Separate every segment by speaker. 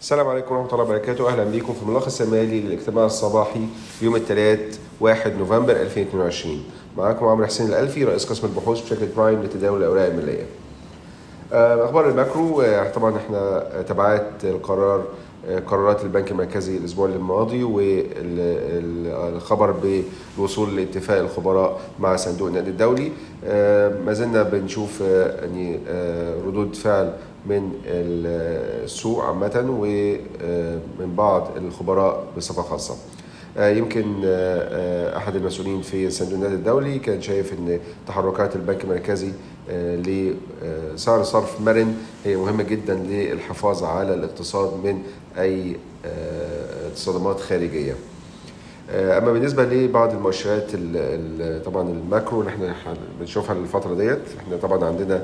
Speaker 1: السلام عليكم ورحمة الله وبركاته. أهلا بكم في ملخص المالي للاجتماع الصباحي يوم الثلاث 1 نوفمبر 2022 معاكم عمرو حسين الألفي رئيس قسم البحوث بشركة برايم لتداول الأوراق المالية. آه، أخبار ال macro آه، طبعا إحنا تبعات القرار آه، قرارات البنك المركزي الأسبوع الماضي والخبر بالوصول لاتفاق الخبراء مع صندوق النقد الدولي. ما زلنا بنشوف يعني ردود فعل من السوق عامة ومن بعض الخبراء بصفة خاصة آه، يمكن آه، آه، أحد المسؤولين في صندوق النقد الدولي كان شايف إن تحركات البنك المركزي آه، لسعر صرف مرن هي مهمة جدا للحفاظ على الاقتصاد من آه، صدمات خارجية. آه، أما بالنسبة لبعض المؤشرات ال- ال- طبعا الماكرو اللي إحنا بنشوفها الفترة ديت إحنا طبعا عندنا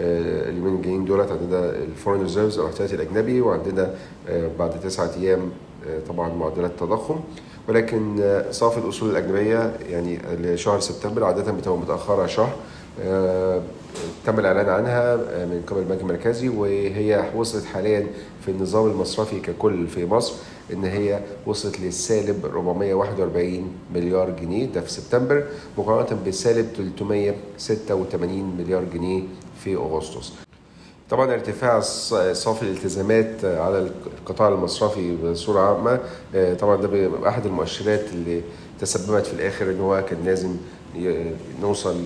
Speaker 1: آه، اليومين الجايين دولت عندنا ال foreign reserves أو الاحتياطي الأجنبي وعندنا آه، بعد تسعة أيام آه، طبعا معدلات التضخم ولكن آه، صافي الأصول الأجنبية يعني لشهر سبتمبر عادة بتبقى متأخرة شهر. آه، تم الإعلان عنها آه، من قبل البنك المركزي وهي وصلت حاليا في النظام المصرفي ككل في مصر. إن هي وصلت للسالب 441 مليار جنيه. ده في سبتمبر مقارنة بسالب 386 مليار جنيه في أغسطس. طبعا ارتفاع صافي الالتزامات على القطاع المصرفي بصورة عامة. آه، طبعا ده احد المؤشرات اللي تسببت في الآخر إن هو كان لازم نوصل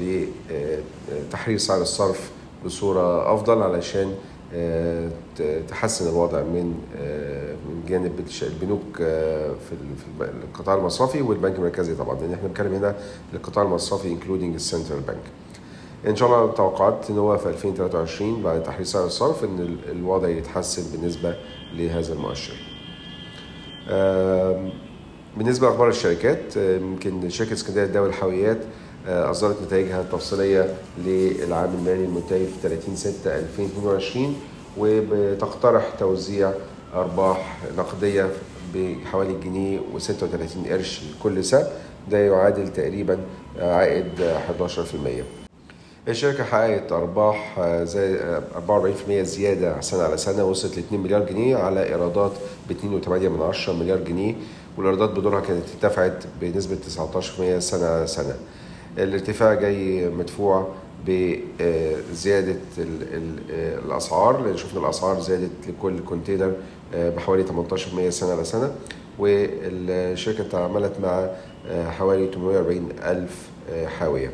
Speaker 1: لتحرير سعر الصرف بصورة أفضل علشان آه، تحسن الوضع من آه، من جانب البنوك آه، في القطاع المصرفي والبنك المركزي طبعا لأن إحنا بنتكلم هنا للقطاع المصرفي including ال central bank إن شاء الله توقعات إن هو في 2023 بعد تحرير سعر الصرف إن ال- الوضع يتحسن بالنسبة لهذا المؤشر. بالنسبة لأخبار الشركات آه، يمكن شركة اسكندرية لتداول الحاويات آه، اصدرت نتائجها التفصيليه للعام المالي المنتهي في 30 6 2022 وبتقترح توزيع أرباح نقدية بحوالي جنيه و36 قرش لكل سهم ده يعادل تقريبا آه، عائد آه، 11%. الشركة حققت أرباح آه، زي آه، 44% زيادة سنة على سنة وصلت ل 2 مليار جنيه على إيرادات ب 2.8 من 10 مليار جنيه والإيرادات بدورها كانت ارتفعت بنسبة 19% سنة على سنة. الارتفاع جاي مدفوع بزيادة ال- ال- الأسعار لأن شفنا الأسعار زادت لكل container آه، بحوالي 18% سنة على سنة والشركة تعاملت مع آه، حوالي 840 ألف آه، حاوية.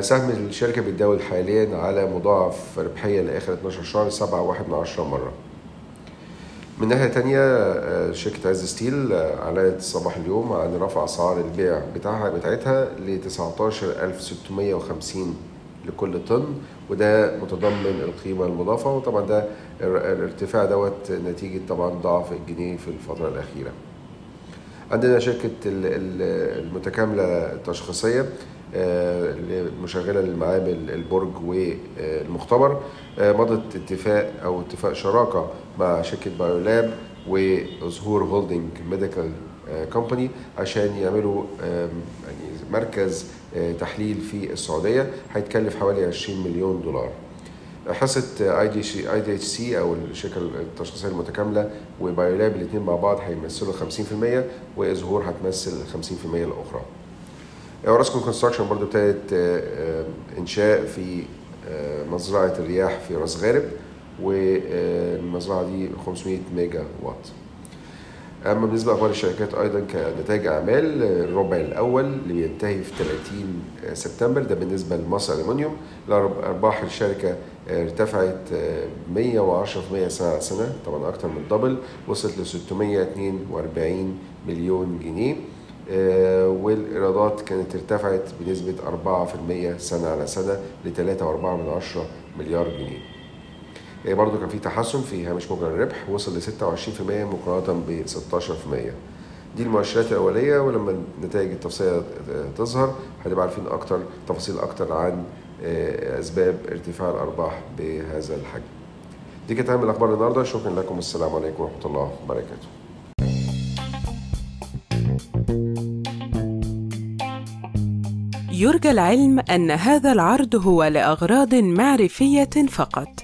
Speaker 1: سهم الشركة بيتداول حاليا على مضاعف ربحية لآخر 12 شهر 7.1 من عشرة مرة من ناحية تانية آه، شركة عز Steel آه، أعلنت صباح اليوم عن رفع أسعار البيع بتاعها بتاعتها ل 19650 لكل طن وده متضمن القيمة المضافة وطبعا ده الارتفاع دوت نتيجة طبعا ضعف الجنيه في الفترة الأخيرة. عندنا شركة ال- ال- المتكاملة التشخيصية آه، اللي مشغلة للمعامل البرج والمختبر آه، مضت اتفاق أو اتفاق شراكة مع شركة Biolab وإزهور Holding Medical Company عشان يعملوا يعني مركز آه، تحليل في السعودية هيتكلف حوالي 20 مليون دولار. حصة اي دي اي دي اتش سي أو الشركة التشخيصية المتكاملة و Biolab الاثنين مع بعض هيمثلوا 50% وإزهور هتمثل 50% الأخرى. اوراسكوم Construction برضو ابتدت آه، آه، إنشاء في آه، مزرعة الرياح في راس غارب والمزرعة دي 500 ميجا وات. أما بالنسبة لأخبار الشركات أيضا كنتائج أعمال الربع الأول اللي بينتهي في 30 سبتمبر ده بالنسبة لمصر الومنيوم أرباح الشركة ارتفعت 110% سنة على سنة طبعا أكتر من دبل وصلت ل 642 مليون جنيه. آه، والإيرادات كانت ارتفعت بنسبة 4% سنة على سنة ل 3.4 مليار جنيه. برضو كان في تحسن في هامش مجرى الربح وصل ل 26% مقارنة ب 16% دي المؤشرات الأولية ولما النتائج التفصيلية تظهر هنبقى عارفين أكتر تفاصيل أكتر عن آه، أسباب ارتفاع الأرباح بهذا الحجم. دي كانت أهم الأخبار النهاردة. شكرا لكم. السلام عليكم ورحمة الله وبركاته.
Speaker 2: يرجى العلم أن هذا العرض هو لأغراض معرفية فقط.